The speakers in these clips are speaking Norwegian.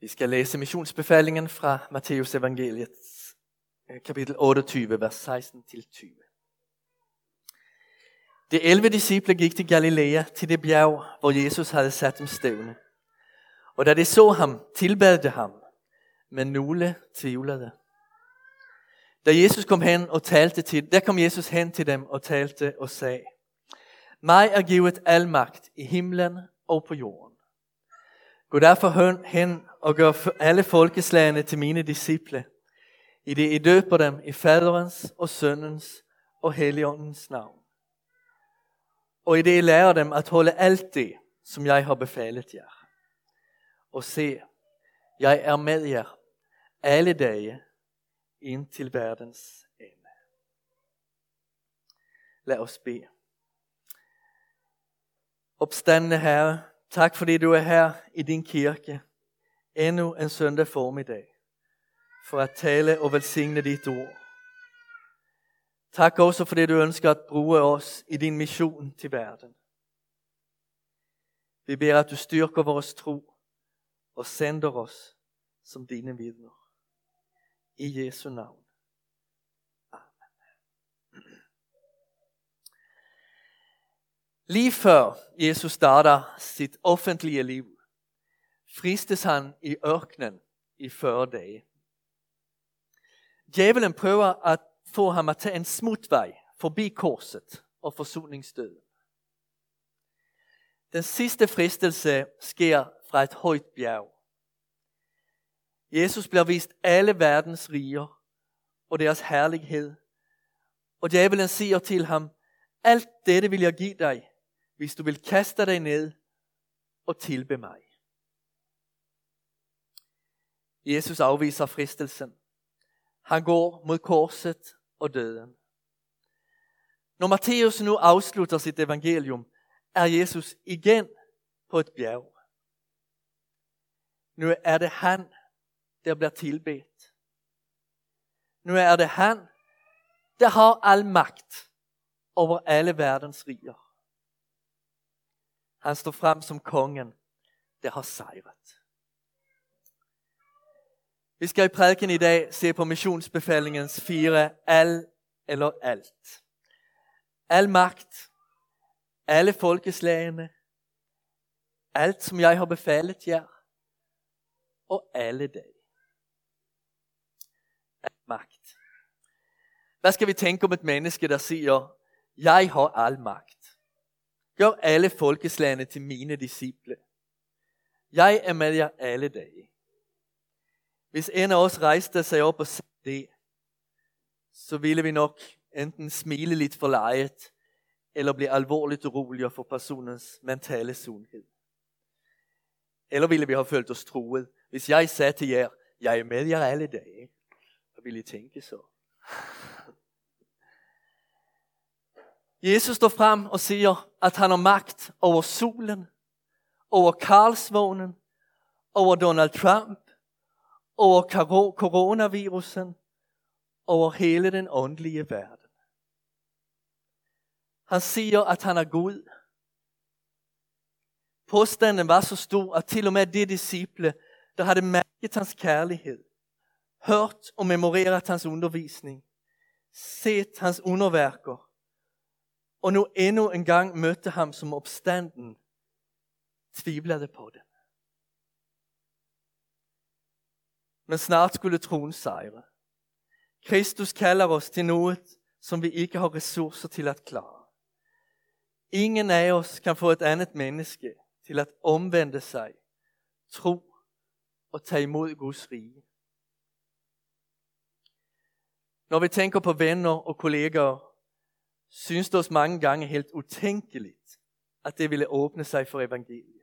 Vi skal lese missionsbefalingen fra Matteus evangeliet, kapitel 28, vers 16-20. De 11 disciple gikk til Galilea, til det bjerg, hvor Jesus hadde satt dem stevne. Og da de så ham, tilbad de ham, men noen tvivlede. Da Jesus kom hen og talte til, der kom Jesus hen til dem og talte og sa:" Meg er givet all makt i himlen og på jorden. Gå derfor hen og gjør alle folkeslagene til mine disciple, i det døper dem i faderens og sønnens og helligåndens navn. Og i det I lærer dem at holde alt det, som jeg har befalet jer. Og se, jeg er med jer alle dager inntil verdens ende. La oss be. Oppstandende Herre, takk fordi du er her i din kirke endnu en søndag formiddag for at tale og velsigne ditt ord. Takk også fordi du ønsker å bruke oss i din mission til verden. Vi ber at du styrker vores tro og sender oss som dine vitner. I Jesu navn. Amen. Lige før Jesus starta sitt offentlige liv, fristes han i ørkenen i 40 dager. Djevelen prøver å få ham til en smutvej forbi korset og forsoningsdøden. Den siste fristelse skjer fra et høyt bjerg. Jesus blir vist alle verdens rier og deres herlighet. Og djevelen sier til ham, alt dette vil jeg gi deg hvis du vil kaste deg ned og tilbe mig. Jesus avviser fristelsen. Han går mot korset og døden. Når Matteus nå avslutter sitt evangelium, er Jesus igjen på et bjerg. Nå er det han, der blir tilbedt. Nå er det han, der har all makt over alle verdens rier. Han står frem som kongen, der har sejret. Vi skal i prædiken i dag se på missionsbefalingens fire L eller alt. All makt, alle folkeslagene, alt som jeg har befalet jer, og alle deg. All makt. Hva skal vi tenke om et menneske, der sier jeg har all makt'? Gjør alle folkeslagene til mine disciple. Jeg er med jer alle dage. Hvis en av oss reiste seg opp og sa det, så ville vi nok enten smile litt for lejet, eller bli alvorlig urolige for personens mentale sunnhet. Eller ville vi ha følt oss truet, hvis jeg sa til jer, jeg er med jer alle dage. Hvad ville I tænke så? Jesus står frem og sier at han har makt over solen, over Karlsvognen, over Donald Trump, over koronavirusen, over hele den åndelige verden. Han sier at han er Gud. Påstanden var så stor, at til og med de disciple, der hadde mærket hans kjærlighet, hørt og memoreret hans undervisning, sett hans underverker, og nå enda en gang mødte ham som oppstanden, tvilte på det. Men snart skulle troen seire. Kristus kalder oss til noe som vi ikke har ressurser til å klare. Ingen av oss kan få et annet menneske til å omvende seg, tro og ta imod Guds rige. Når vi tenker på venner og kollegaer, synes det oss mange gange helt utenkelig at det ville åpne seg for evangeliet.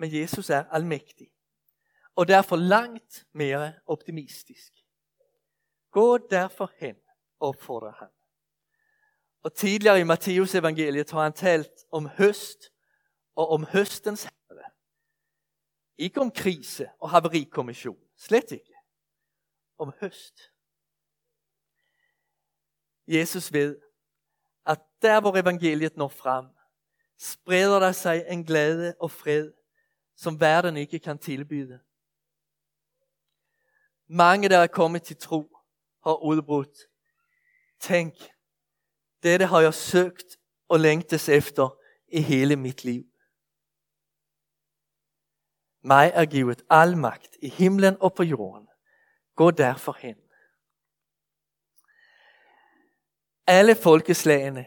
Men Jesus er allmektig og derfor langt mer optimistisk. Gå derfor hen, oppfordrer han. Og tidligere i Matteusevangeliet har han talt om høst og om høstens herre. Ikke om krise og haverikommission, Slett ikke. Om høst. Jesus ved, at der hvor evangeliet når frem, spreder det seg en glede og fred, som verden ikke kan tilbyde. Mange der er kommet til tro, har udbrudt. Tænk, dette har jeg søkt og lengtes efter i hele mitt liv. Mig er givet all makt i himlen og på jorden. Gå derfor hen. Alle folkeslagene.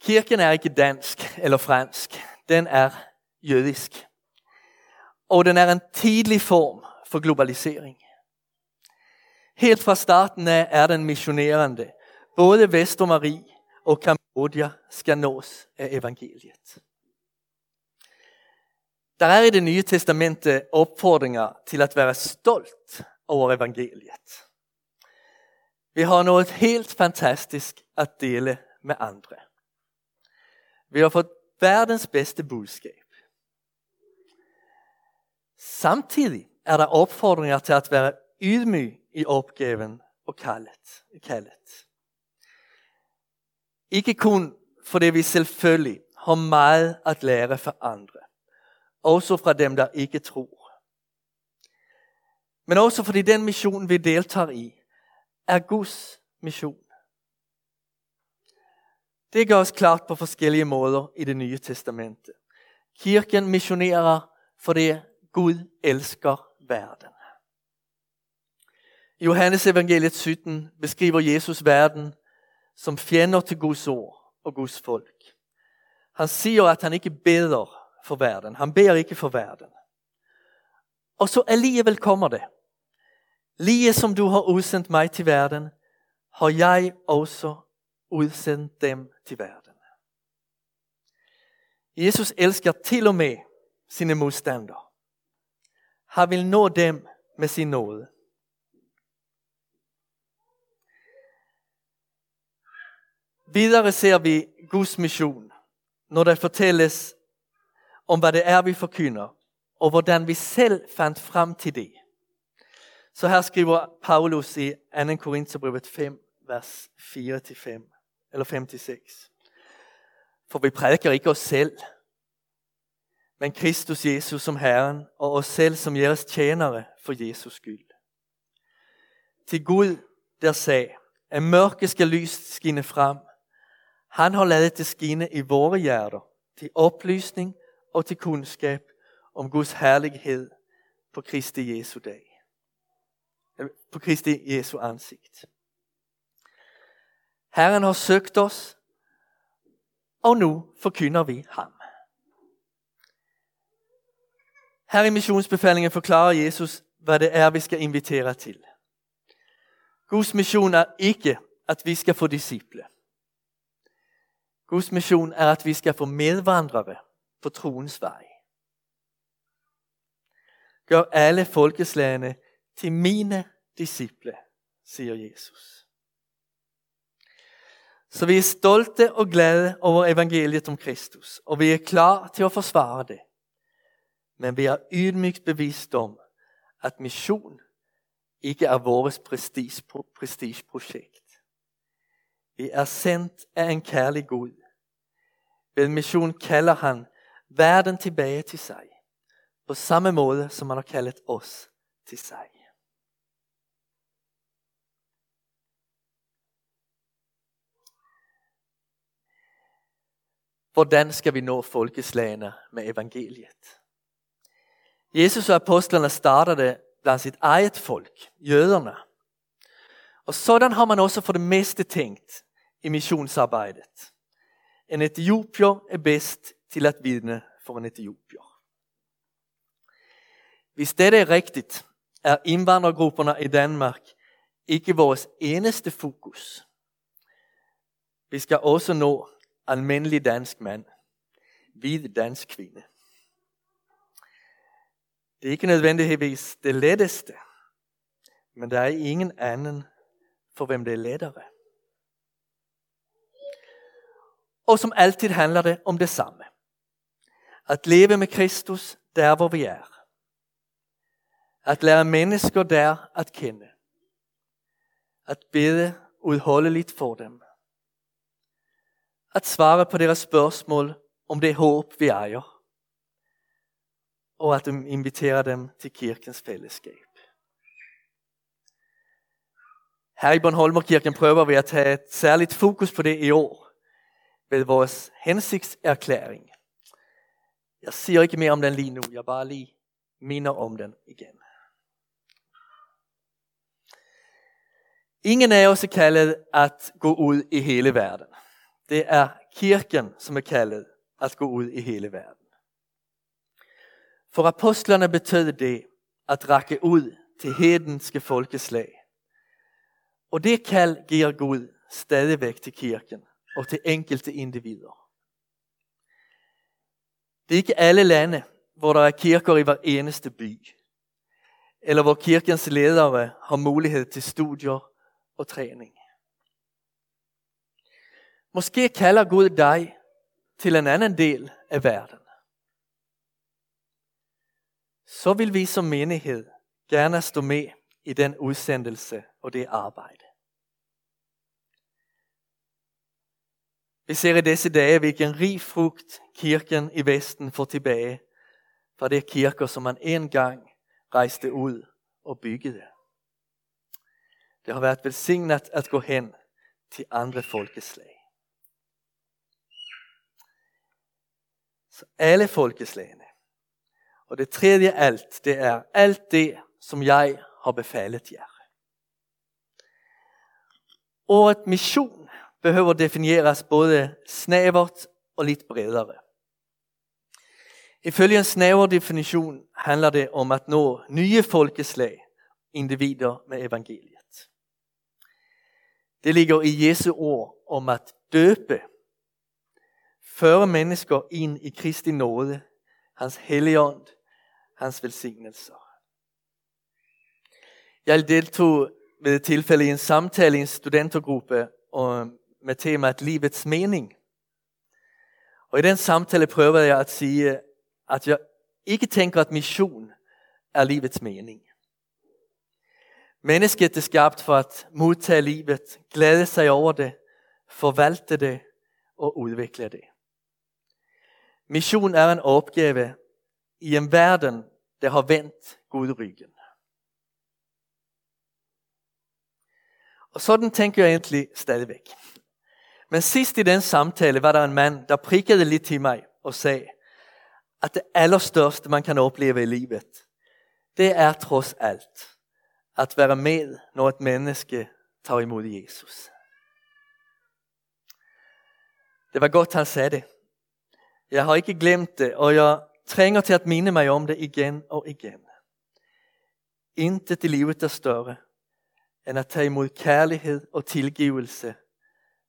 Kirken er ikke dansk eller fransk. Den er jødisk. Og den er en tidlig form for globalisering. Helt fra starten av er den missionerende. Både Vestermarie og Kambodja skal nås av evangeliet. Der er i det nye testamentet oppfordringer til å være stolt over evangeliet. Vi har noe helt fantastisk å dele med andre. Vi har fått verdens beste budskab. Samtidig er der oppfordringer til at være ydmyg i oppgaven og kaldet. Ikke kun fordi vi selvfølgelig har mye å lære for andre, også fra dem, der ikke tror. Men også fordi den mission, vi deltar i, er Guds mission. Det gør oss klart på forskjellige måter i det nye testamentet. Kirken missionerer, fordi Gud elsker verden. I Johannes evangeliet 17 beskriver Jesus verden som fjender til Guds ord og Guds folk. Han sier at han ikke beder for verden. Han ber ikke for verden. Og så alligevel kommer det. Lige som du har udsendt meg til verden, har jeg også udsendt dem til verden. Jesus elsker til og med sine modstandere. Han vil nå dem med sin nåde. Videre ser vi Guds mission, når det fortelles om hva det er, vi forkynder, og hvordan vi selv fant frem til det. Så her skriver Paulus i 2. Korinterbrevet 5, vers 4-5, eller 5-6. For vi preker ikke oss selv, men Kristus Jesus som Herren, og oss selv som jeres tjenere for Jesus skyld. Til Gud, der sag, at mørket skal lys skinne frem. Han har latt det skinne i våre hjerter, til opplysning og til kunnskap om Guds herlighed på Kristi Jesu dag. På Kristi Jesu ansikt. Herren har søgt oss, og nå forkynder vi ham. Her i missionsbefalingen forklarer Jesus, hva det er, vi skal invitere til. Guds mission er ikke, at vi skal få disciple. Guds mission er, at vi skal få medvandrere på troens vei. Gjør alle folkeslagene til mine disciple, sier Jesus. Så vi er stolte og glade over evangeliet om Kristus, og vi er klar til å forsvare det. Men vi er ydmykt bevist om, at mission ikke er vårt prestigeprojekt. Vi er sendt av en kærlig Gud. Ved mission kaller han verden tilbage til seg, På samme måte som han har kalt oss til seg. Hvordan skal vi nå folkeslagene med evangeliet? Jesus og apostlene starter det blant sitt eget folk, jøderne. Og Sånn har man også for det meste tænkt i misjonsarbeidet. En etiopier er bedst til at vidne for en etiopier. Hvis dette er riktig, er innvandrergruppene i Danmark ikke vårt eneste fokus. Vi skal også nå alminnelig dansk mann, hvit dansk kvinde. Det er ikke nødvendigvis det letteste, men det er ingen annen for hvem det er lettere. Og som alltid handler det om det samme. At leve med Kristus der, hvor vi er. At lære mennesker der at kjenne. At bede utholdelig for dem. At svare på deres spørsmål om det håp vi ejer. Og at du inviterer dem til kirkens fellesskap. Her i Bornholmerkirken prøver vi å ta et særlig fokus på det i år ved vår hensiktserklæring. Jeg sier ikke mer om den lige nå, jeg bare lige minner om den igjen. Ingen av oss er kallet at gå ut i hele verden. Det er kirken som er kallet at gå ut i hele verden. For apostlene betød det at række ut til hedenske folkeslag. Og det kall gir Gud stadigvæk til kirken og til enkelte individer. Det er ikke alle lande, hvor der er kirker i hver eneste by, eller hvor kirkens ledere har mulighet til studier og træning. Måske kaller Gud deg til en annen del av verden. Så vil vi som menighet gjerne stå med i den utsendelse og det arbeidet. Vi ser i disse dage, hvilken rig frukt kirken i Vesten får tilbake fra det kirker, som man en gang rejste ut og byggede. Det har vært velsignet at gå hen til andre folkeslag. Så alle folkeslagene. Og det tredje alt, det er alt det, som jeg har befalet jer. Ordet mission behøver definieres både snævert og litt bredere. Ifølge en snever definisjon handler det om at nå nye folkeslag, individer med evangeliet. Det ligger i Jesu ord om at døpe, føre mennesker inn i Kristi nåde, hans helligånd, hans velsignelser. Jeg deltog ved et tilfælde i en samtale i en studentergruppe med temaet livets mening. Og i den samtale prøver jeg å si at jeg ikke tenker at mission er livets mening. Mennesket er skabt for å motta livet, glæde seg over det, forvalte det og utvikle det. Mission er en oppgave i en verden, der har vendt Gud ryggen. Og Sånn tænker jeg egentlig stadigvæk. Men sist i den samtale var det en mann der prikkede litt til meg og sa at det allerstørste man kan oppleve i livet, det er trods alt at være med, når et menneske tar imod Jesus. Det var godt, han sa det. Jeg har ikke glemt det, og jeg trænger til at minne meg om det igjen og igjen. Intet i livet er større enn å ta imod kjærlighet og tilgivelse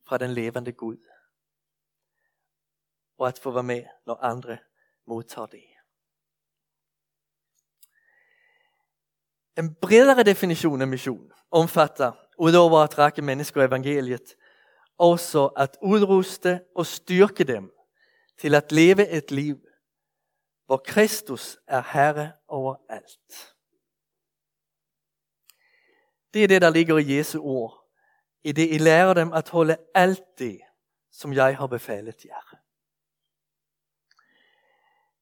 fra den levende Gud. Og at få være med, når andre mottar det. En bredere definition av mission omfatter, utover å række mennesker evangeliet, også at utruste og styrke dem til å leve et liv, hvor Kristus er herre over alt. Det er det, der ligger i Jesu ord. I det jeg lærer dem at holde alt det, som jeg har befalet jer.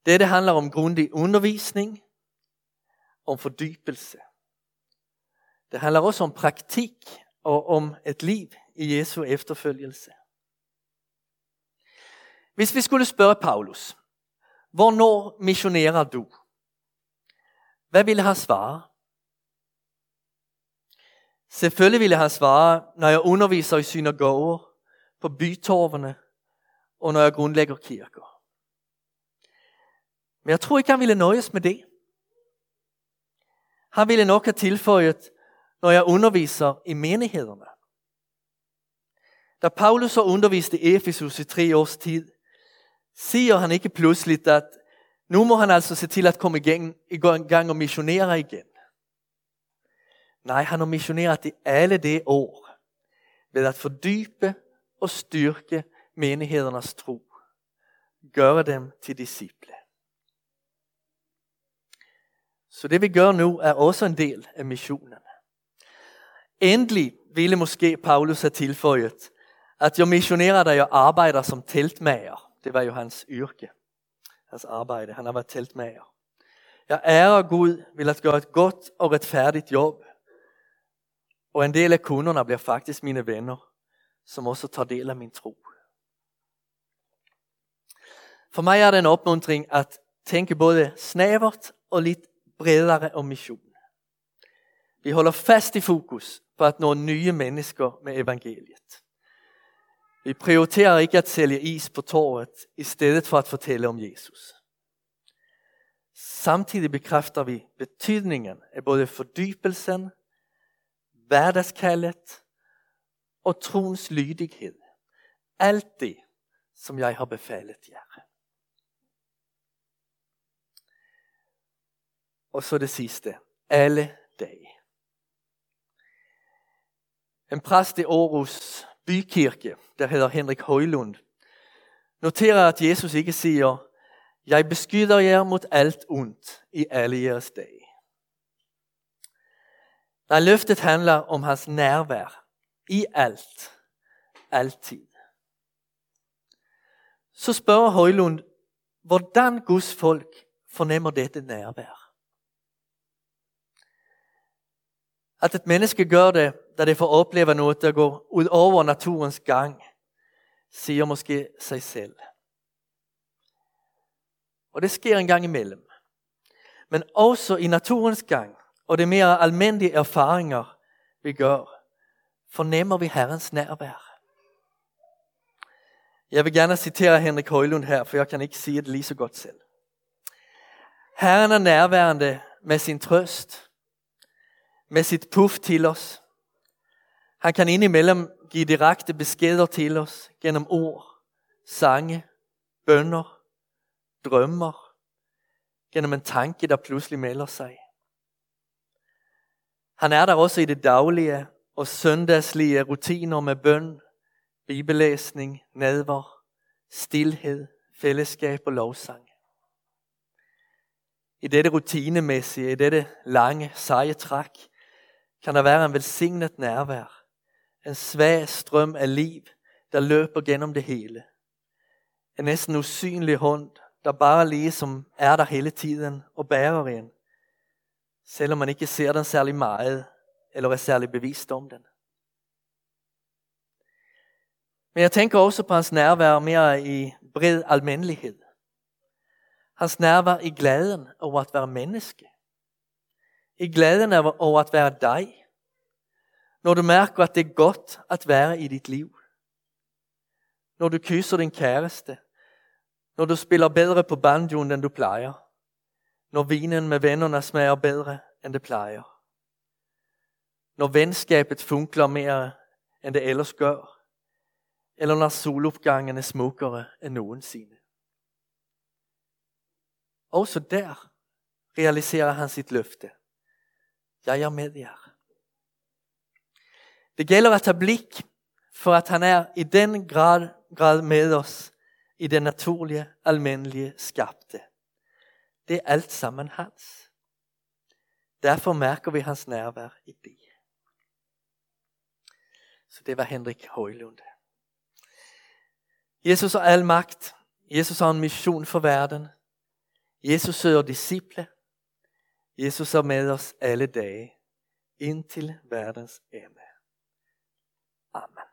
Det, det handler om grundig undervisning, om fordypelse. Det handler også om praktikk og om et liv i Jesu efterfølgelse. Hvis vi skulle spørre Paulus, hvornår missionerer du? Hvad ville han svare? Selvfølgelig ville han svare, når jeg underviser i synagoger, på bytorvene og når jeg grunnlegger kirker. Men jeg tror ikke, han ville nøjes med det. Han ville nok ha tilføyet når jeg underviser i menighetene. Da Paulus har undervist i Efesus i tre års tid, siger han ikke pludselig, at nå må han altså se til at komme i gang, og missionere igjen. Nei, han har missioneret i alle det år ved at fordype og styrke menighedernes tro. Gøre dem til disciple. Så det vi gjør nå, er også en del av misjonen. Endelig ville måske Paulus ha tilføyet at jeg missionerer, da jeg arbeider som teltmager. Det var jo hans yrke, hans arbejde. Han har vært teltmager. Jeg ærer Gud vil at gjøre et godt og rettferdig jobb. Og en del av kunderne blir faktisk mine venner, som også tar del av min tro. For meg er det en oppmuntring at tenke både snævert og litt bredere om misjon. Vi holder fast i fokus på at nå nye mennesker med evangeliet. Vi prioriterer ikke at sælge is på torget i stedet for at fortelle om Jesus. Samtidig bekræfter vi betydningen av både fordypelsen, hverdagskallet og troens lydighet. Alt det, som jeg har befalet jer. Og så det siste Alle deg. En præst i Aarhus bykirke, der heter Henrik Højlund, noterer, at Jesus ikke sier jeg beskyder jer mot alt ondt i alle jeres dage. Nei, løftet handler om hans nærvær i alt, altid. Så spør Højlund, hvordan Guds folk fornemmer dette nærvær. At et menneske gjør det, da det får oppleve noe til går gå over naturens gang, sier måske seg selv. Og det sker en gang imellem. Men også i naturens gang, og det mer almindelige erfaringer, vi gjør, fornemmer vi Herrens nærvær. Jeg vil gerne citere Henrik Højlund her, for jeg kan ikke si det lige så godt selv. Herren er nærværende med sin trøst, med sitt puff til os. Han kan innimellom give direkte beskeder til oss gjennom ord, sange, bønner, drømmer, gjennom en tanke, der plutselig melder seg. Han er der også i det daglige og søndagslige rutiner med bøn, bibellesning, nedvær, stillhed, fellesskap og lovsang. I dette rutinemæssige, i dette lange, seje trakk, kan det være en velsignet nærvær. En svag strøm av liv, der løper gjennom det hele. En næsten usynlig hånd, der bare liksom er der hele tiden og bærer en. Selvom man ikke ser den særlig meget, eller er særlig bevist om den. Men jeg tenker også på hans nærvær mer i bred almindelighed. Hans nærvær i gleden over å være menneske. I gleden over å være dig. Når du mærker, at det er godt at være i ditt liv. Når du kysser din kæreste. Når du spiller bedre på banjoen, enn du plejer. Når vinen med vennerne smager bedre, enn det plejer. Når vennskapet funkler mer enn det ellers gjør. Eller når soloppgangen er smukkere enn noensinne. Også der realiserer han sitt løfte. Jeg er med jer. Det gælder å ta blikk for at han er i den grad, grad med oss i det naturlige, alminnelige, skapte. Det er alt sammen hans. Derfor mærker vi hans nærvær i det. Så det var Henrik Højlund. Jesus har all makt. Jesus har en mission for verden. Jesus søker disciple. Jesus er med oss alle dager inntil verdens ende. Oh, Amen.